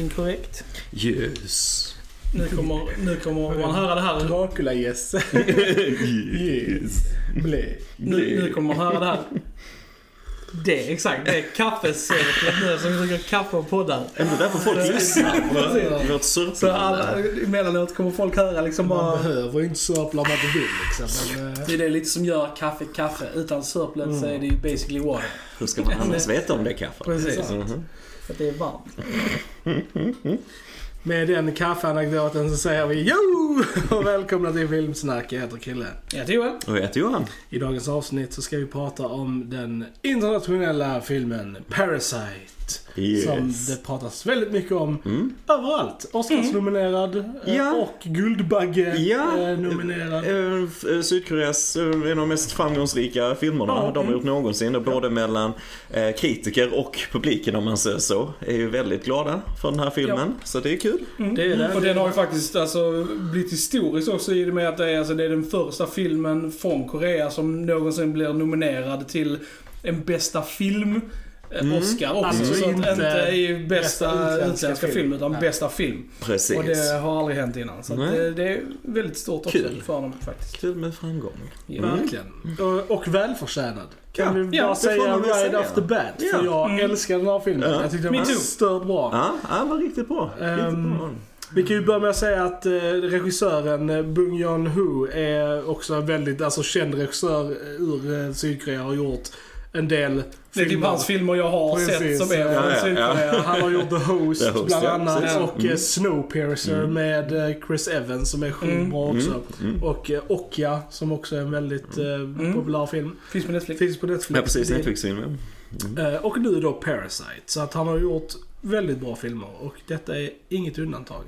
någonting korrekt. Yes. Nu kommer, nu kommer man höra det här. Dracula yes. yes. Blä. Nu, nu kommer man höra det här. Det, exakt. Det är kaffesörplet nu som dricker kaffe och poddar. Ändå därför folk lyssnar på vårt alla, emellanåt kommer folk höra liksom Man bara... behöver ju inte sörpla om man inte vill liksom. Men, eh, Det är det lite som gör kaffe kaffe. Utan sörplet så är det ju basically water. Hur ska man annars veta om det är kaffe? Precis. Mhm. För att det är varmt. med den kaffeanekdoten så säger vi jo! Och välkomna till Filmsnack. Jag heter Kille. Jag heter Joel. Och jag heter Johan. I dagens avsnitt så ska vi prata om den internationella filmen Parasite. Yes. Som det pratas väldigt mycket om Mm. överallt. Oscarsnominerad eh, Ja. och Guldbagge-nominerad. Ja. Eh, f- eh, Sydkoreas en av de mest framgångsrika filmerna Ja, de har gjort någonsin. Både mellan eh, kritiker och publiken om man säger så. Är ju väldigt glada för den här filmen. Så det är kul. Det är det. Och den har ju faktiskt alltså, blivit historisk också i och med att det är, alltså, det är den första filmen från Korea som någonsin blir nominerad till en bästa film. Eh, Mm. Oscar också. Alltså så inte att inte i bästa, bästa utländska film. film, utan bästa film. Precis. Och det har aldrig hänt innan. Så det, det är väldigt stort också Kul. för dem faktiskt. Kul med framgång. Ja. Verkligen. Och, och välförtjänad. Kan Ja, vi bara ja, säga right säga. off the bat. Ja. För jag Mm. älskar den här filmen. Ja. Jag tyckte den var stört bra. Ja, ja, var riktigt bra. Riktigt Ehm, bra. Vi kan ju börja med att säga att eh, regissören eh, Bung Joon-Ho är också en väldigt alltså, känd regissör eh, ur eh, Sydkorea och har gjort en del Det är typ filmer. hans filmer jag har Precis. sett som är Ja, från ja, ja. Sydkorea. Han har gjort The Host, The Host, bland ja, annat precis. och Mm. eh, Snowpiercer Mm. med eh, Chris Evans som är sjukt Mm. bra också. Mm, mm. Och eh, Okja som också är en väldigt eh, populär film. Finns på Netflix. Finns på Netflix. Ja, precis. Det- Netflix-film. ja. Mm. Eh, och nu då Parasite. Så att han har gjort väldigt bra filmer och detta är inget undantag.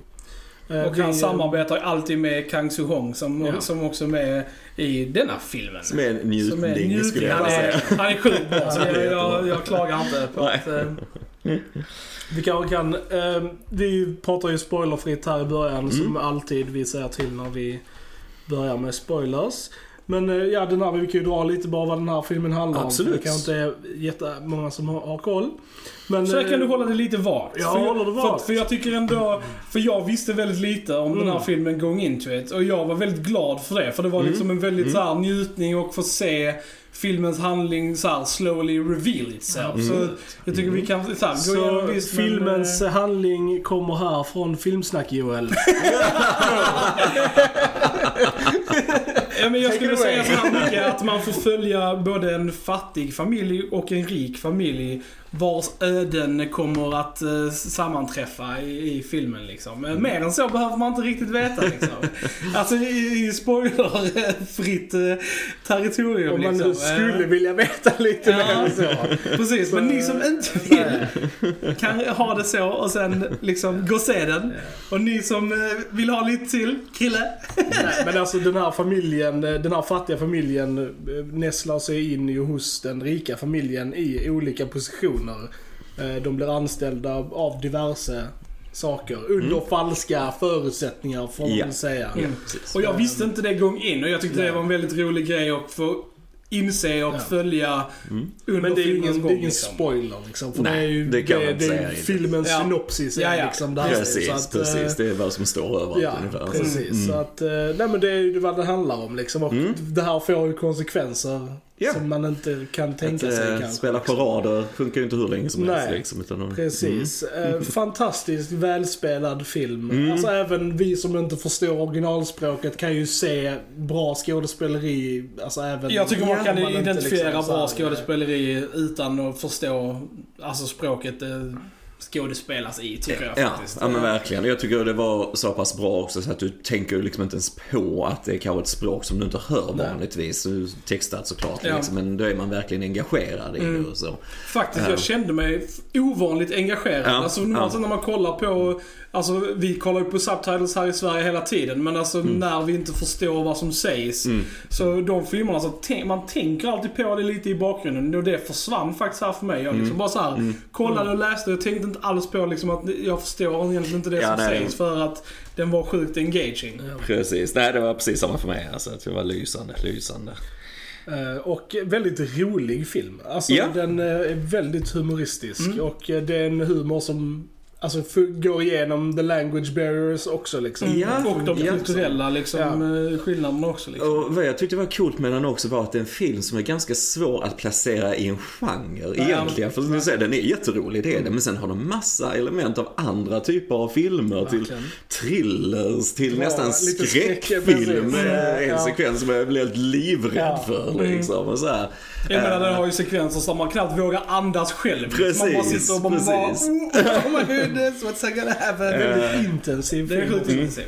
Eh, Och han samarbetar alltid med Kang Soo-Hong som, Ja. som också är med i denna filmen. Som är en njutning, Som är njutning. skulle jag Han vilja är, säga. han är sjukt bra, så jag, jag, jag klagar inte på Nej. att... eh, Vi kanske kan... Eh, vi pratar ju spoilerfritt här i början Mm. som alltid vi säger till när vi börjar med spoilers. Men eh, ja, den här, vi kan ju dra lite bara vad den här filmen handlar Absolut. om. Det kanske inte är jättemånga som har, har koll. Men, Så här kan eh, du hålla det lite vagt. Ja, för, jag, håller det för, vagt. för jag tycker ändå... För jag visste väldigt lite om den här Mm. filmen going into it. Och jag var väldigt glad för det. För det var Mm. liksom en väldigt Mm. så här, njutning och få se filmens handling så här, slowly reveal itself. Mm. Så jag tycker vi kan så här, gå Så igenom visst, men, filmens eh, handling kommer här från Filmsnack-Joel. Ja, men jag skulle säga så här mycket att man får följa både en fattig familj och en rik familj vars öden kommer att eh, sammanträffa i, i filmen liksom. Mm. Mer än så behöver man inte riktigt veta liksom. alltså i, i spoilerfritt eh, territorium Om man liksom. nu skulle Eh, vilja veta lite Ja. mer än så. Precis, men ni som inte vill kan ha det så och sen liksom gå och se den. Och ni som vill ha lite till, Krille. Nej, men alltså den här familjen, den här fattiga familjen nästlar sig in ju hos den rika familjen i olika positioner. Eh, De blir anställda av diverse saker under falska förutsättningar får man Mm. Väl säga. Ja, precis. Och jag visste inte det gång in och jag tyckte det var en väldigt rolig grej att få inse och Ja. följa Mm. under Men det är ingen, gång. det är ingen liksom. spoiler liksom. För Nej, det är ju det kan man det, inte det är säga filmens Ja. synopsis är Ja, ja. liksom det här. Precis, Så att, precis. Det är vad som står överallt Ja, ungefär. precis. Mm. Så att, eh, nej men det är ju vad det handlar om liksom. Och Mm. det här får ju konsekvenser Ja. som man inte kan tänka Att, sig eh, kanske. spela liksom. parader funkar ju inte hur länge som helst Nej. liksom. Utan de, Precis. Eh, fantastiskt välspelad film. Mm. Alltså även vi som inte förstår originalspråket kan ju se bra skådespeleri. Alltså även Jag tycker man kan inte identifiera liksom bra här, skådespeleri utan att förstå alltså språket det skådespelas i, tycker jag Ja, faktiskt. ja men verkligen. Jag tycker det var så pass bra också så att du tänker ju liksom inte ens på att det är kanske ett språk som du inte hör Nej. vanligtvis. Textat såklart Ja. liksom, men då är man verkligen engagerad i Mm. det och så. Faktiskt, Ja. jag kände mig ovanligt engagerad. Ja, Alltså ja. när man kollar på, alltså vi kollar ju på subtitles här i Sverige hela tiden, men alltså när vi inte förstår vad som sägs. Mm. Så de filmerna, så tänk, man tänker alltid på det lite i bakgrunden och det försvann faktiskt här för mig. Jag liksom Mm. bara så här, Mm. kollade och läste och tänkte inte alls på liksom att jag förstår egentligen inte det Ja, som nej. sägs för att den var sjukt engaging. Precis, nej det var precis samma för mig. Alltså, att det var lysande, lysande. Eh, Och väldigt rolig film. Alltså Ja. den eh, är väldigt humoristisk Mm. och eh, det är en humor som alltså, går igenom the language barriers också liksom. Ja. Och de Ja. kulturella liksom, eh, skillnaderna också. Liksom. Och vad jag tyckte var coolt med den också var att det är en film som är ganska svår att placera i en genre Ja. egentligen. För som du säger, den är jätterolig, det är den. Men sen har den massa element av andra typer av filmer. Till Verkligen. thrillers, till Ja, nästan skräckfilm. precis. En Ja. sekvens som jag blev helt livrädd Ja. för liksom. Och så här. Jag menar Eh, den har ju sekvenser som man knappt vågar andas själv. Precis, man bara sitter och man bara, precis. oh, oh my goodness, what's gonna happen? Väldigt intensiv det är film. sjukt intensivt.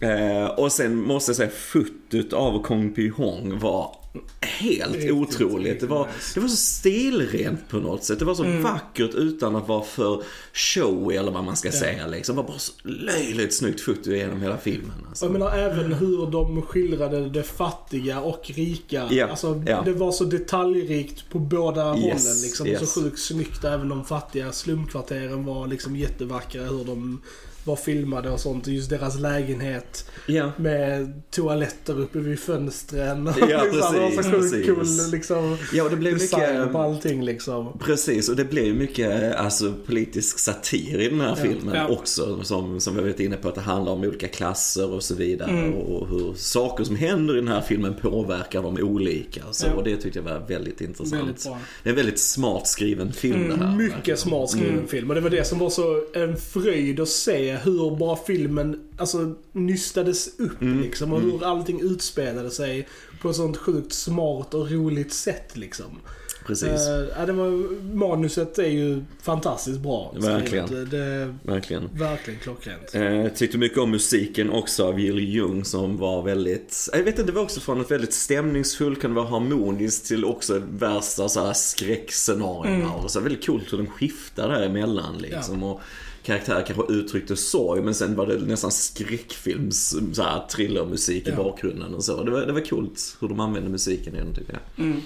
Eh, och sen måste jag säga fotot av Kong Py Hong var helt otroligt. Det var, det var så stilrent på något sätt. Det var så vackert utan att vara för showy eller vad man ska säga. Liksom. Det var bara så löjligt snyggt foto genom hela filmen. Alltså. Jag menar även hur de skildrade det fattiga och rika. Ja, Alltså, ja. Det var så detaljrikt på båda hållen. Liksom. Yes. Så sjukt snyggt. Även de fattiga slumkvarteren var liksom jättevackra. Hur de var filmade och sånt. Just deras lägenhet Ja. med toaletter uppe vid fönstren. Ja, liksom, det var precis, så precis. cool liksom, ja, och det blev design mycket... på allting liksom. Precis, och det blev ju mycket alltså, politisk satir i den här filmen Ja. också. Som, som vi varit inne på, att det handlar om olika klasser och så vidare. Mm. Och, hur saker som händer i den här filmen påverkar dem olika. Så, Ja. Och det tyckte jag var väldigt intressant. Väldigt. Det är en väldigt smart skriven film det här. verkligen. Mycket smart skriven Mm. film. Och det var det som var så en fröjd att se hur bra filmen alltså, nystades upp Mm. liksom. Och hur allting utspelade sig på ett sånt sjukt smart och roligt sätt liksom. Precis, Eh, ja, det var, manuset är ju fantastiskt bra. Verkligen. Det är verkligen. verkligen klockrent. Eh, tyckte mycket om musiken också av Jill Jung som var väldigt, jag vet inte, det var också från ett väldigt stämningsfullt, kan vara harmoniskt till också värsta så här skräckscenarierna. Mm. Och så väldigt coolt hur den skiftar däremellan liksom. Och karaktärer kanske uttryckte sorg men sen var det nästan skräckfilms, så här, thrillermusik i Ja. bakgrunden och så. Det var, det var coolt hur de använde musiken i den tycker jag. Mm.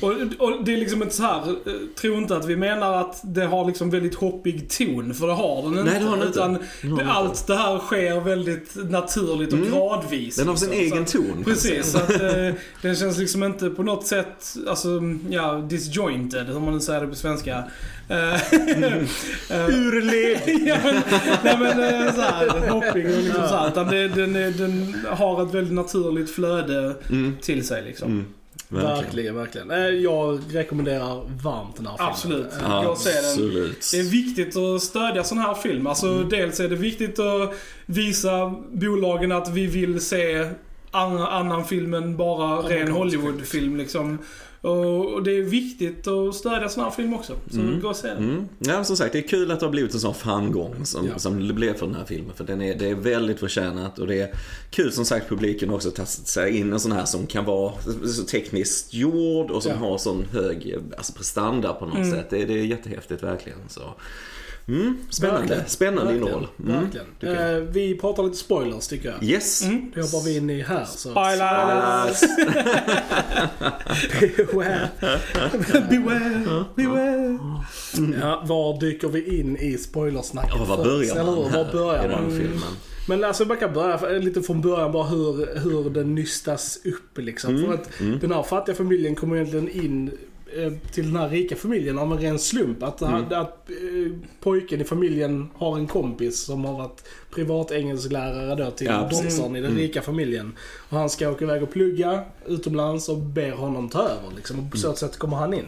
Och, och det är liksom inte så här, eh, tro inte att vi menar att det har liksom väldigt hoppig ton, för det har den inte. Nej, det har den inte. Utan Det har det, den allt det här sker väldigt naturligt och Mm. gradvis. Den har sin liksom. egen Så att- ton. Precis, så att eh, den känns liksom inte på något sätt, alltså, ja, disjointed, hur man nu säger det på svenska. Eh, Urled! Ja, men, nej men eh, såhär, hoppig och liksom såhär. Utan det, den, är- den har ett väldigt naturligt flöde Mm. till sig liksom. Mm. Verkligen. Verkligen, verkligen. Eh, Jag rekommenderar varmt den här filmen. Absolut. Eh, Ja. Jag ser den. Absolut. Det är viktigt att stödja sån här film. Alltså Mm. dels är det viktigt att visa bolagen att vi vill se annan, annan film än bara ren Hollywoodfilm liksom. Och, det är viktigt att stödja sån här film också. Så Mm. gå och se den. Mm. Ja, som sagt, det är kul att det har blivit en sån framgång som, Ja. som det blev för den här filmen. För den är, det är väldigt förtjänat och det är kul som sagt publiken också att ta sig in en sån här som kan vara så tekniskt gjord och som Ja. har sån hög alltså prestanda på något Mm. sätt. Det, det är jättehäftigt verkligen. Så. Mm, spännande, Verkligen. spännande Verkligen. innehåll. Mm, Verkligen. Eh, vi pratar lite spoilers tycker jag. Yes. Mm. Det hoppar vi in i här. Så. Spoilers! Beware. Beware, beware. Ja, var dyker vi in i spoilersnacket Ja, var börjar Eller man här Var börjar i den man? filmen? Men alltså man kan börja lite från början bara hur, hur den nystas upp liksom. Mm, För att mm. den här fattiga familjen kommer egentligen in till den här rika familjen av en ren slump. Att, Mm. att, eh, pojken i familjen har en kompis som har varit privatengelskslärare då till Ja, dottern i den Mm. rika familjen. Och han ska åka iväg och plugga utomlands och ber honom ta över liksom. Och på Mm. så sätt kommer han in.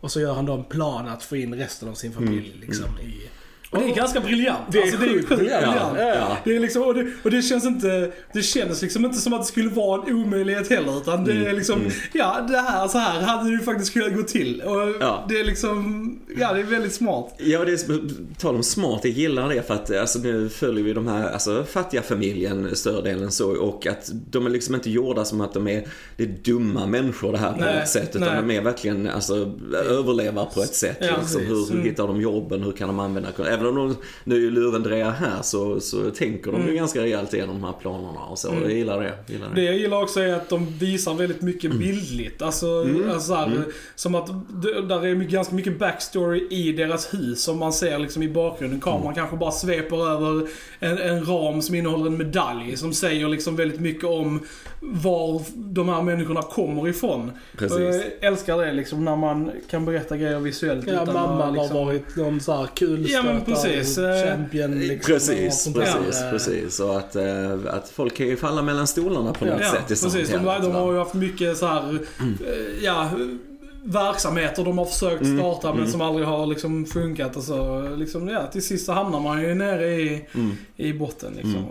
Och så gör han då en plan att få in resten av sin familj Mm. liksom i... Och det är ganska briljant. Det är alltså, är sjukt briljant. briljant. Ja. Ja. Det är liksom, och, det, och det känns inte, det känns liksom inte som att det skulle vara en omöjlighet heller. Utan det är Mm, liksom, mm. ja det här, så här hade det ju faktiskt kunnat gå till. Och Ja. det är liksom, ja det är väldigt smart. Ja, det är, tal om smart, jag gillar det för att alltså, nu följer vi de här alltså, fattiga familjen större delen så och att de är liksom inte gjorda som att de är, det är dumma människor det här på Nej, något sätt utan nej. de är verkligen alltså, överlevar på ett sätt. Ja, liksom, hur, hur Mm. hittar de jobben, hur kan de använda, även om de, nu är ju lurendrejare här så, så tänker de ju Mm. ganska rejält igenom de här planerna och så. Mm. Jag gillar det. Gillar Det det. jag gillar också är att de visar väldigt mycket bildligt. Alltså, Mm. alltså så här, Mm. som att där är mycket, ganska mycket backstory i deras hus som man ser liksom i bakgrunden. Kameran Mm. kanske bara sveper över en, en ram som innehåller en medalj som säger liksom väldigt mycket om var de här människorna kommer ifrån. Precis. Jag älskar det liksom när man kan berätta grejer visuellt. Ja, utan att mamman liksom... har varit någon så här kul Ja men precis. Eh, champion liksom. och Precis, precis, Eh, precis. Så att, eh, att folk kan ju falla mellan stolarna på något Ja, sätt i precis. De, de har va? ju haft mycket så här, eh, ja, verksamheter de har försökt Mm, starta men mm. som aldrig har liksom funkat och så liksom, ja, till sist så hamnar man ju nere i, Mm. i botten liksom.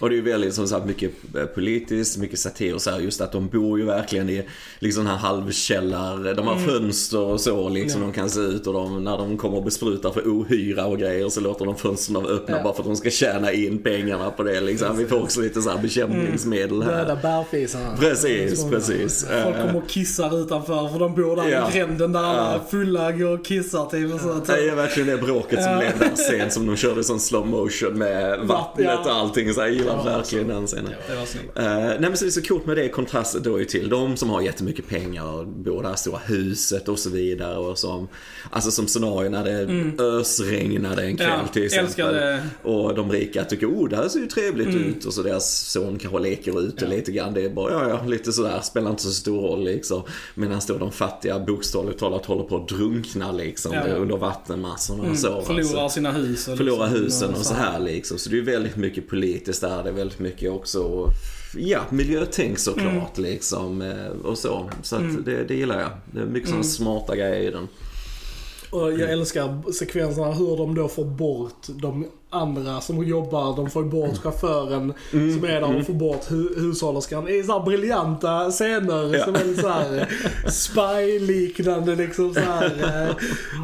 Och det är ju väldigt som sagt mycket eh, politiskt, mycket satir och så här, just att de bor ju verkligen i liksom här halvkällar, de har Mm. fönster och så liksom Ja. de kan se ut och de, när de kommer och besprutar för ohyra och grejer så låter de fönstren öppna Ja. bara för att de ska tjäna in pengarna på det liksom. Vi får också lite så här bekämpningsmedel här. Döda bärfisarna. Precis, precis. Folk Eh, kommer och kissar utanför för de bor där Ja. i gränden där alla Ja. fulla går och kissar typ och så. Det är verkligen det bråket som Ja. blev den scen som de körde sån slow motion med vattnet Ja. och allting. Så jag gillar Ja, verkligen den scenen. Det var snyggt. Uh, nej men så det är så coolt med det kontrasten då ju till de som har jättemycket pengar och bor det här stora huset och så vidare och som Alltså som scenario när det ösregnade en kväll Mm. Ja, till exempel. Och de rika tycker oh det här ser ju trevligt Mm. ut och så deras son kanske leker ute lite grann. Det är bara ja ja lite sådär, spelar inte så stor roll liksom. Medan då de fattiga bokstavligt talat håller på att drunkna liksom Ja, under vattenmassorna Mm, och så. förlorar alltså sina hus. och förlora liksom, husen och så här liksom. Så det är väldigt mycket politiskt där. Det är väldigt mycket också, ja, miljötänk såklart Mm. liksom. eh, Och så. Så att det, det gillar jag. Det är mycket sådana smarta grejer i den. Och jag älskar sekvenserna hur de då får bort de andra som jobbar. De får bort chauffören Mm, som är där och får bort hu hushållerskan i så här briljanta scener Ja. som är lite så här spy-liknande liksom så här. eh,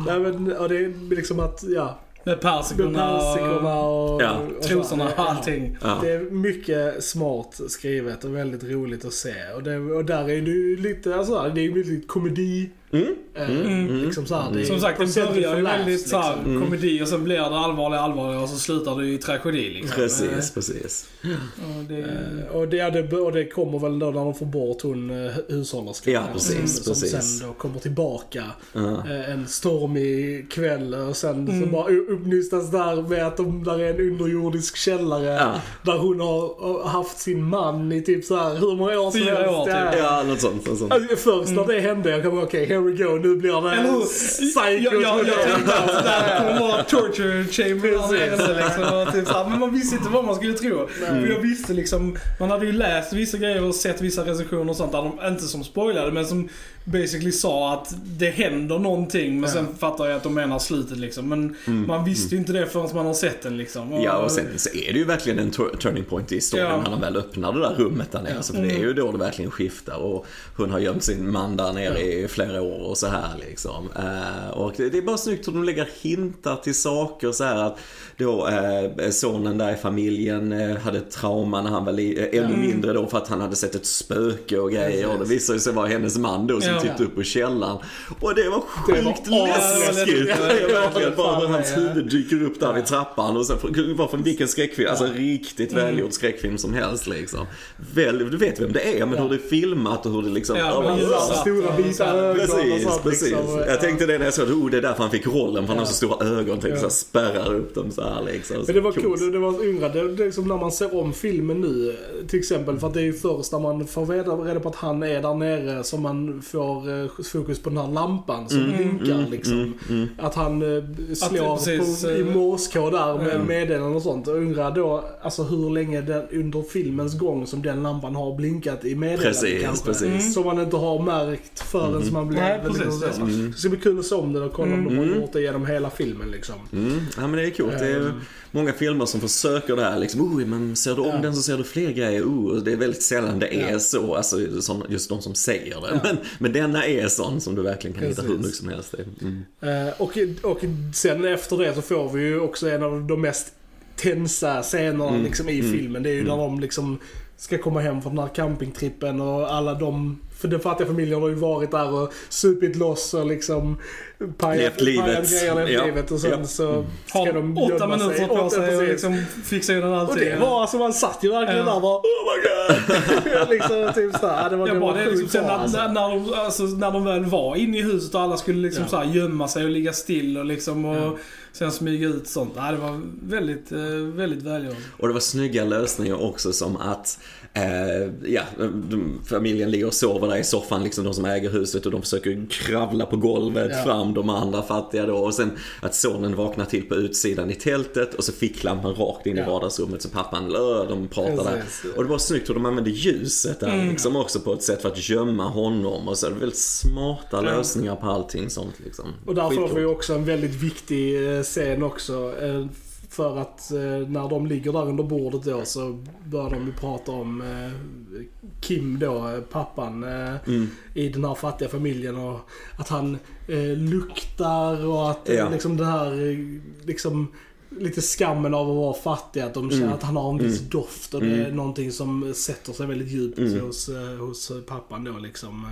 nej, men, och det är liksom att, ja, Med persikorna persikorna och och, Ja. och trosorna och allting. Ja. Det är mycket smart skrivet och väldigt roligt att se. Och, det, och där är det ju lite, alltså, det är ju lite komedi. Mm. eh, Mm. Liksom så här, det är Som sagt, det börjar ju väldigt såhär liksom. Mm. komedi och sen blir det allvarligt allvarligt och så slutar det i tragedi liksom. Precis, precis. Eh, och det, Eh, Och det, ja, det, och det kommer väl då när de får bort hon eh, hushållerskan. Ja, precis, som, precis. Sen då kommer tillbaka eh, en stormig kväll och sen så Mm. bara u- uppnystas där med att de, där är en underjordisk källare. Ja. Där hon har haft sin man i typ så här hur många år som Fyra helst. år, typ. Ja. något sånt. Något sånt. Alltså, först när det hände, jag kom okej, here we go, nu blir det Eller psycho. Jag, jag, jag tänkte att det här kommer vara torture chamber nu, liksom. Och typ så Men man visste inte vad man skulle tro. För jag visste liksom, man hade ju läst vissa grejer och sett vissa recensioner och sånt där de, inte som spoilade men som basically sa att det händer någonting men Ja. sen fattar jag att de menar slutet liksom. Men man visste ju inte det förrän man har sett den liksom. Ja, och sen så är det ju verkligen en tur- turning point i historien Ja. när de väl öppnar det där rummet där nere. Ja. Så för det är ju då det verkligen skiftar och hon har gömt sin man där nere i flera år och så här liksom. Eh, och det, det är bara snyggt hur de lägger hintar till saker så här att då eh, sonen där i familjen eh, hade trauma när han var li- eh, ännu mindre då för att han hade sett ett spöke och grejer och det visade sig vara hennes man då som Ja. tittade upp på källaren. Och det var Det var sjukt läskigt. Ja, Det är ja, verkligen bara hur hans ja. huvud dyker upp där vid trappan och sen får- bara från vilken skräckfilm, alltså riktigt Mm. välgjord skräckfilm som helst liksom. Väl, du vet vem det är, men hur det är filmat och hur det liksom... Ja, det. Stora ögon och Precis, sånt precis. liksom. Jag tänkte det när jag såg det, oh det är därför han fick rollen, för han Ja. har så stora ögon, tänkte Ja. så här, spärrar upp dem så här liksom. Men det var Coolt. coolt, det var yngre. Det, det är liksom när man ser om filmen nu, till exempel, för att det är ju först när man får reda, reda på att han är där nere som man får eh, fokus på den här lampan som blinkar liksom. Mm, Att han eh, slår precis, på, i eh, morskod där med mm. meddelanden och sånt. Och undrar då alltså hur länge den, under filmens gång som den lampan har blinkat i meddelandet Precis, kanske. precis. Som man inte har märkt förrän man blir... Nej, precis, det Mm. Det ska bli kul att se om den och kolla om de har Mm. gjort det genom hela filmen liksom. Mm. Ja men det är coolt. Det är Ehm. många filmer som försöker det här liksom, oh, men ser du om Ja. den så ser du fler grejer. Oh, och det är väldigt sällan det är Ja. så, alltså just de som säger det. Ja. Men, men denna är sån som du verkligen kan hitta hur Precis. mycket som helst i. Mm. Eh, och, och sen efter det så får vi ju också en av de mest tensa scenerna Mm. liksom, i Mm. filmen. Det är ju när de liksom ska komma hem från den här campingtrippen och alla de, för den fattiga familjen har ju varit där och supit loss och liksom pajat, Levt livet. grejer, Ja. livet och sen Ja. så ska Har de åtta minuter på sig och liksom fixa undan Och allting. det var alltså, man satt ju verkligen Ja. där och bara oh my god. liksom typ såhär. Det var, Ja, det var det liksom sen när, alltså. när, när, de, alltså, när de väl var inne i huset och alla skulle liksom Ja. så här gömma sig och ligga still och liksom och Ja. sen smyga ut sånt. Det var väldigt, eh, väldigt välgjort. Och det var snygga lösningar också som att Eh, ja, familjen ligger och sover där i soffan, liksom de som äger huset och de försöker kravla på golvet Ja. fram, de andra fattiga då. Och sen att sonen vaknar till på utsidan i tältet och så ficklampan rakt in i Ja. vardagsrummet så pappan, äh, de pratar där. Och det var snyggt hur de använde ljuset där liksom också på ett sätt för att gömma honom och så är det väldigt smarta lösningar på allting sånt liksom. Och där får Skitcoolt. vi också en väldigt viktig eh, scen också. För att eh, när de ligger där under bordet då så börjar de ju prata om eh, Kim då, eh, pappan eh, Mm. i den här fattiga familjen och att han eh, luktar och att Ja. liksom det här eh, liksom lite skammen av att vara fattig, att de känner Mm. att han har en viss doft och det är Mm. någonting som sätter sig väldigt djupt Mm. hos, eh, hos pappan då liksom.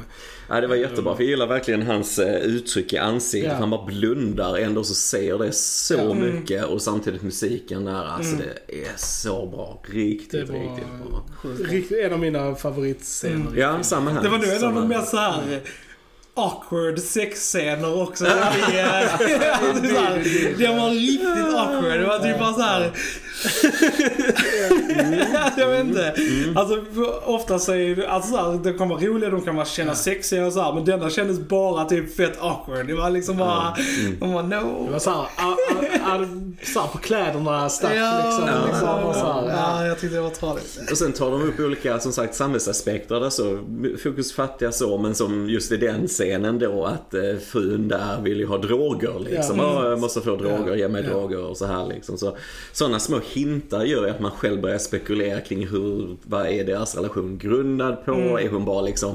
Ja, det var jättebra. För jag gillar verkligen hans eh, uttryck i ansiktet. Ja. Han bara blundar, ändå så ser det så Ja. Mm. mycket. Och samtidigt musiken där, alltså det är så bra. Riktigt, Det var riktigt bra. riktigt, en av mina favoritscener. Ja, samma här. Det var nog en av de här. mer så här awkward sexscener också. Det var riktigt awkward. Det var typ bara så här. jag vet inte. Alltså ofta så är det, alltså så här, de kan vara roliga, de kan vara känna sexiga och så här, Men denna kändes bara typ fett awkward. Det var liksom bara, de var Det no. var såhär, såhär på kläderna stack liksom. ja, liksom ja, och så här, ja. ja, jag tyckte det var tradigt. Och sen tar de upp olika, som sagt, samhällsaspekter. Där så, fokus fattiga så, men som just i den scenen då att eh, frun där vill ju ha droger liksom. Ja. Ja, jag måste få droger, Ja. ge mig Ja. droger och så här liksom. Så, sådana små hintar gör att man själv börjar spekulera kring hur, vad är deras relation grundad på? Är hon bara liksom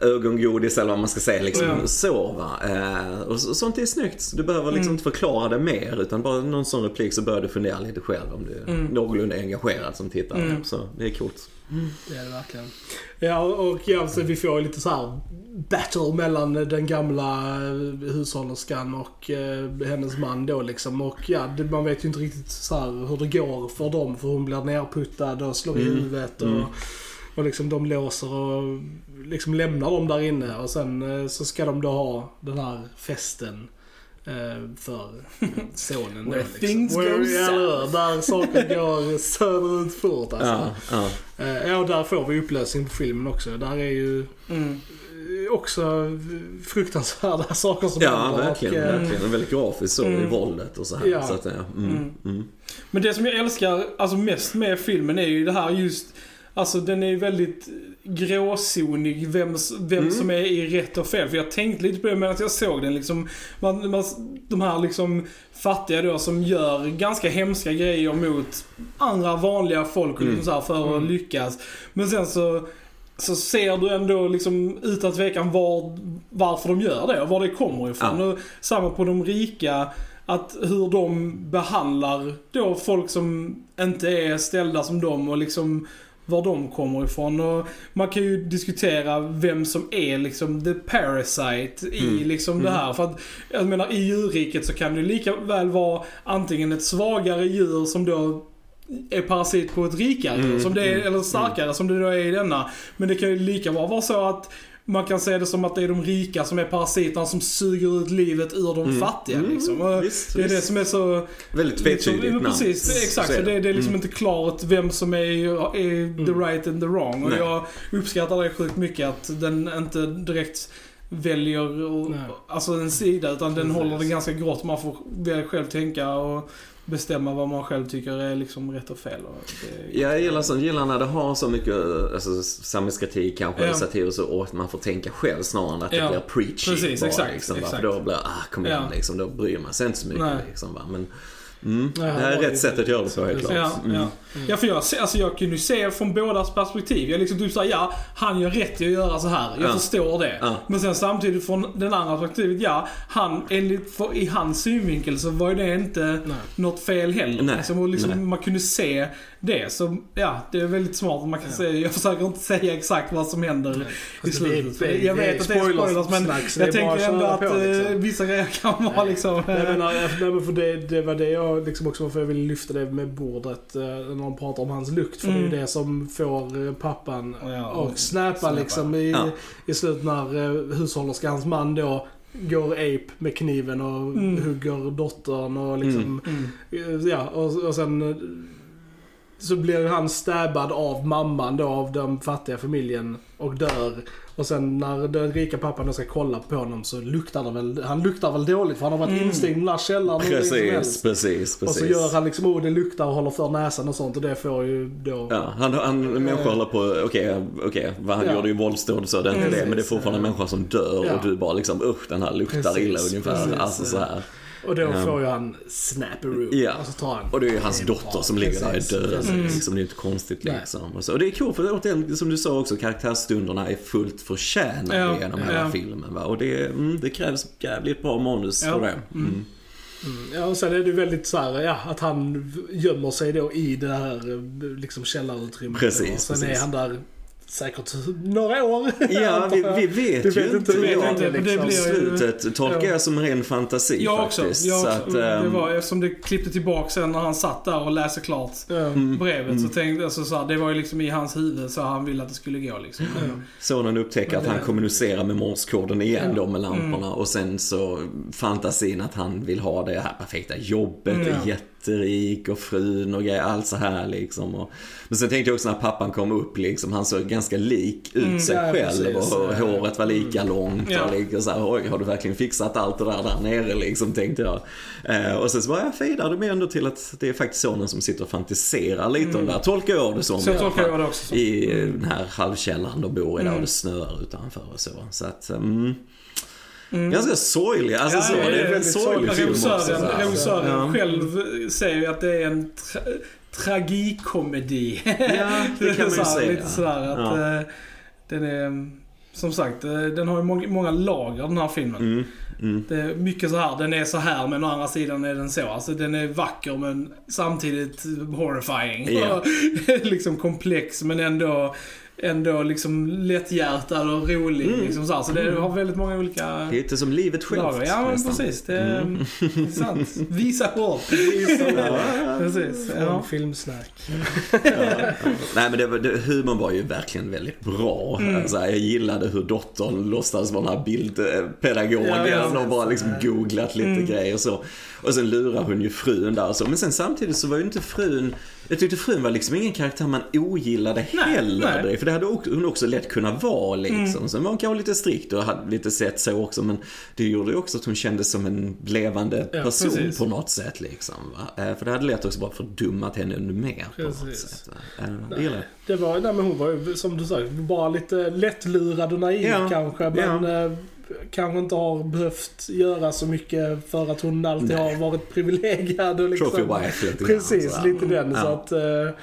ögongodis eller vad man ska säga liksom Ja. så va. Eh, och så, sånt är snyggt. Du behöver liksom inte förklara det mer utan bara någon sån replik så börjar du fundera lite själv om du är någorlunda engagerad som tittare. Så det är coolt. Det är det verkligen. Ja, och ja, så vi får lite så här battle mellan den gamla eh, hushållerskan och eh, hennes man då liksom. Och ja, det, man vet ju inte riktigt så här hur det går för dem. För hon blir nerputtad och slår i Mm. huvudet. Och, och liksom de låser och liksom lämnar dem där inne. Och sen eh, så ska de då ha den här festen. Eh, För sonen då, Where liksom. things go Where- ja, south. Där saker går söderut fort alltså. Ja, ja. Eh, Ja, och där får vi upplösning på filmen också. Där är ju Mm. eh, också fruktansvärda saker som Ja, händer. verkligen. Och, verkligen. Väldigt grafiskt så i Mm. våldet och så här. Ja. Så att, ja, mm, mm. Men det som jag älskar alltså mest med filmen är ju det här just, alltså den är ju väldigt gråzonig vem, vem Mm. som är i rätt och fel. För jag tänkte lite på det medan jag såg den liksom. Man, man, de här liksom fattiga då som gör ganska hemska grejer mot andra vanliga folk Mm. liksom så här för att lyckas. Men sen så så ser du ändå liksom utan tvekan var, varför de gör det och var det kommer ifrån. Ja. Och samma på de rika, att hur de behandlar då folk som inte är ställda som dem och liksom var de kommer ifrån. Och man kan ju diskutera vem som är liksom the parasite i Mm. liksom det här. För att, jag menar i djurriket så kan det lika väl vara antingen ett svagare djur som då är parasit på ett rikare Mm, som det är, mm, eller starkare som det då är i denna. Men det kan ju lika bra vara så att man kan se det som att det är de rika som är parasiterna som suger ut livet ur de Mm. fattiga. Mm, Liksom. Och visst, det är det visst. som är så... Väldigt Liksom, tvetydigt ja, namn. precis, det, exakt. Så För det, det är liksom Mm. inte klart vem som är, är the right and the wrong. Och Nej. jag uppskattar det sjukt mycket att den inte direkt väljer och, Nej. alltså en sida utan den Precis. håller det ganska grått. Man får väl själv tänka och bestämma vad man själv tycker är liksom rätt och fel. Och det, Jag gillar, sånt, gillar när det har så mycket alltså, samhällskritik kanske, Ja. satir och så, och att man får tänka själv snarare än att Ja. det blir preachy. Precis, bara, exakt, liksom, exakt. För då blir ah, kom igen Ja. liksom, då bryr man sig inte så mycket. Liksom, va? Men mm, Nej, det här är rätt sätt att göra det på helt klart. Ja, ja. ja, för jag, alltså jag kunde ju se från bådas perspektiv. Jag liksom typ såhär, ja, han gör rätt i att göra så här. Jag Ja. förstår det. Ja. Men sen samtidigt från den andra perspektivet, ja, han, enligt, för, i hans synvinkel så var ju det inte Nej. något fel heller. Nej, Liksom, och liksom, nej. man kunde se det. Så ja, det är väldigt smart. Man kan Ja. säga, jag försöker inte säga exakt vad som händer i Alltså, det slutet. det jag det är vet att det är spoilers, men det jag tänker ändå att på, liksom. eh, vissa grejer kan vara liksom... Nej, eh, men, nej, nej, men för det, det var det jag liksom också varför jag ville lyfta det med bordet eh, när de pratar om hans lukt. För det är Mm. ju det som får eh, pappan Ja, och snappa. liksom i, Ja. i slutet när uh, hushållerskans man då går ape med kniven och Mm. hugger dottern och liksom, mm. eh, ja och, och sen eh, så blir han stabbad av mamman då, av den fattiga familjen och dör. Och sen när den rika pappan då ska kolla på honom så luktar det väl, han luktar väl dåligt för han har varit instängd i den där källaren Precis, precis, precis. Och så gör han liksom, oh det luktar och håller för näsan och sånt och det får ju då... Ja, han, han, en människa håller på, okej, okej, vad han Ja. gjorde ju våldsdåd så det är inte det, men det är fortfarande en människa som dör Ja. och du bara liksom usch den här luktar Precis, illa ungefär. precis. alltså så här. Och då Ja. får ju han snapperoo. Ja. Och så tar han... Och det är ju hans dotter som ligger där död. precis. Liksom, det är inte konstigt liksom. Och, så. och det är coolt för återigen, som du sa också, karaktärsstunderna är fullt förtjänade Ja, genom hela ja. filmen. Va? Och det, mm, det krävs jävligt bra manus Ja. för det. Mm. Mm. Ja, och sen är det ju väldigt så här, ja, att han gömmer sig då i det här eh, liksom källarutrymmet. Precis, och sen precis. är han där säkert några år. Ja, vi, vi vet Du ju vet inte. inte, vet inte, det liksom. blir ju- Slutet tolkar jag som ren fantasi Jag också. faktiskt. Jag så också. att, det ehm, var, eftersom det klippte tillbaka sen när han satt där och läste klart. Mm. brevet så tänkte jag så, så här, det var ju liksom i hans huvud så han ville att det skulle gå liksom. Sonen upptäcker att det- han kommunicerar med morskoden igen Ja. då med lamporna och sen så fantasin att han vill ha det här perfekta jobbet, Mm, är ja. Jätterik och frun och grejer, allt så här liksom. Och, men sen tänkte jag också när pappan kom upp liksom, han såg ganska lik ut sig Ja, själv precis. och håret var lika långt Ja. och liksom så här, oj har du verkligen fixat allt det där där nere liksom tänkte jag. Eh, och sen så bara jag fejdar det med ändå till att det är faktiskt sonen som sitter och fantiserar lite om det här, tolkar jag det som. Så alla tolkar jag det också som. i den här halvkällaren de bor i där och Mm. det snöar utanför och så. Så att, mm, Mm. ganska sorglig, alltså Ja, så, det det är en väldigt sorglig film också. så Regissören, här. regissören Ja. själv säger ju att det är en tra tragikomedi. Ja, det kan man ju Så här, säga. Lite sådär att Ja. eh, den är, som sagt, eh, den har ju många, många lager den här filmen. Mm, mm. Det är mycket så här, den är så här men å andra sidan är den så. Alltså den är vacker men samtidigt horrifying. Ja. Och liksom komplex men ändå, ändå liksom lätthjärtad och rolig. Mm. Liksom så, så det har väldigt många olika Lite som livet självt lager. Ja men nästan. precis. Det är Mm. sant. Visa hårt. Ja. Precis. Från Ja. filmsnack. Nej men det, var- det, humorn var ju verkligen väldigt bra. Mm. Alltså, jag gillade hur dottern låtsades vara den här bildpedagogen Ja, ja, och bara liksom googlat lite Mm. grejer och så. Och sen lurar hon ju frun där och så. Men sen samtidigt så var ju inte frun, jag tyckte frun var liksom ingen karaktär man ogillade Nej, heller. nej. För det hade hon också lätt kunnat vara liksom. Mm. Sen var hon kanske lite strikt och hade lite sett så också. Men det gjorde ju också att hon kändes som en levande Ja, person precis. på något sätt liksom. Va? Eh, För det hade lätt också bara fördummat henne ännu mer på något Precis. sätt. Eh, Det gillar. Det var, nej men hon var ju som du sa, bara lite lättlurad och naiv Ja, kanske. Men eh, kanske inte har behövt göra så mycket för att hon alltid Nej. har varit privilegierad. Och liksom, Trophy wife lite grann, Precis, sådär. lite den. Så Ja. att... eh,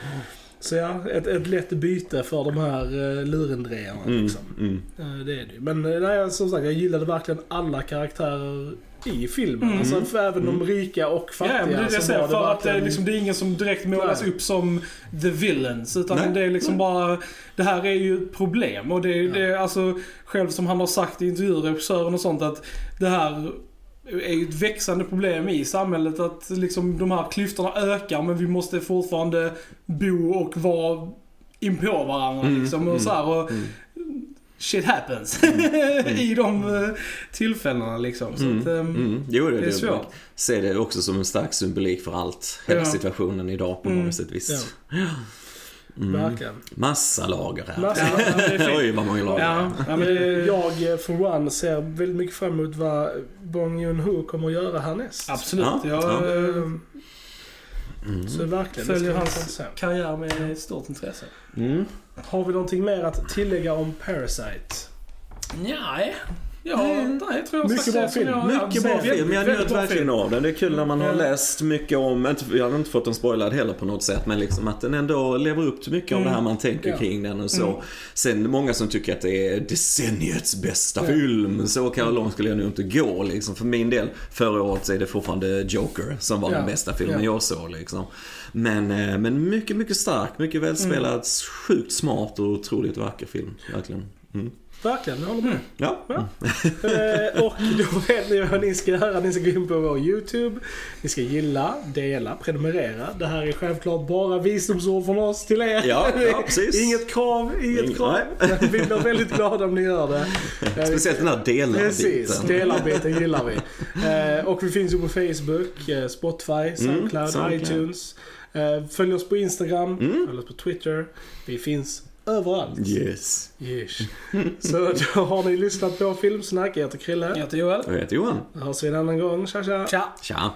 Så ja, ett, ett lätt byte för de här uh, lurendrejarna Mm, liksom. mm. Eh, det är det. Men eh, nej, som sagt, jag gillade verkligen alla karaktärer i filmen. Mm. Alltså för även de rika och fattiga. Ja, men det är det jag säger. För att det liksom, det är ingen som direkt målas Nej. upp som the villains. Utan Nej, det är liksom nej. bara, det här är ju ett problem. Och det, är- Ja. det är alltså, själv som han har sagt i intervjuer, regissören och sånt, att det här är ju ett växande problem i samhället. Att liksom de här klyftorna ökar men vi måste fortfarande bo och vara inpå varandra Mm, liksom. Och mm, så här, och mm. Shit happens. I de eh, tillfällena liksom. Så Mm, att, ehm, mm. Jo, det, det är svårt. ser det också som en stark symbolik för allt. Hela Ja. situationen idag på Mm. många sätt visst. Mm. Verkligen. Massa lager här. Massa- Ja. Oj, vad många lager. Ja, ja, men Jag eh, for one ser väldigt mycket fram emot vad Bong Joon-Ho kommer att göra härnäst. Absolut. Ja, jag ja. eh, Mm. Så verkligen, följer hans karriär med stort intresse. Har vi någonting mer att tillägga om Parasite? Nej. Ja, Nej. nej, tror jag Mycket bra film. jag- Mycket ja, bra väldigt- film, jag väldigt njöt bra verkligen av den. Det är kul när man har läst mycket om, inte, jag har inte fått den spoilad heller på något sätt, men liksom att den ändå lever upp till mycket av Mm. det här man tänker Ja. kring den och så. Mm. Sen många som tycker att det är decenniets bästa Ja. film, så kan långt skulle jag nog inte gå liksom. För min del, förra året så är det fortfarande Joker som var Ja. den bästa filmen Ja. jag såg liksom. Men, eh, men mycket, mycket stark, mycket välspelad, sjukt smart och otroligt vacker film, verkligen. Verkligen, jag håller med. Ja. Ja. Eh, och då vet ni vad ni ska göra. Ni ska gå in på vår YouTube. Ni ska gilla, dela, prenumerera. Det här är självklart bara visdomsord från oss till er. Ja, ja, precis. inget krav, inget Ing- krav. nej. Men vi blir väldigt glada om ni gör det. Speciellt den här Precis, delarbiten. gillar vi. Eh, och vi finns ju på Facebook, eh, Spotify, Soundcloud, Mm, Soundcloud. iTunes. Eh, följ oss på Instagram, Mm. följ oss på Twitter. Vi finns överallt. Yes. Yes. Så då har ni lyssnat på Filmsnack. Jag heter Krille. Jag heter Joel. Jag heter Johan. Då hörs vi en annan gång. Tja tja. Tja! Tja.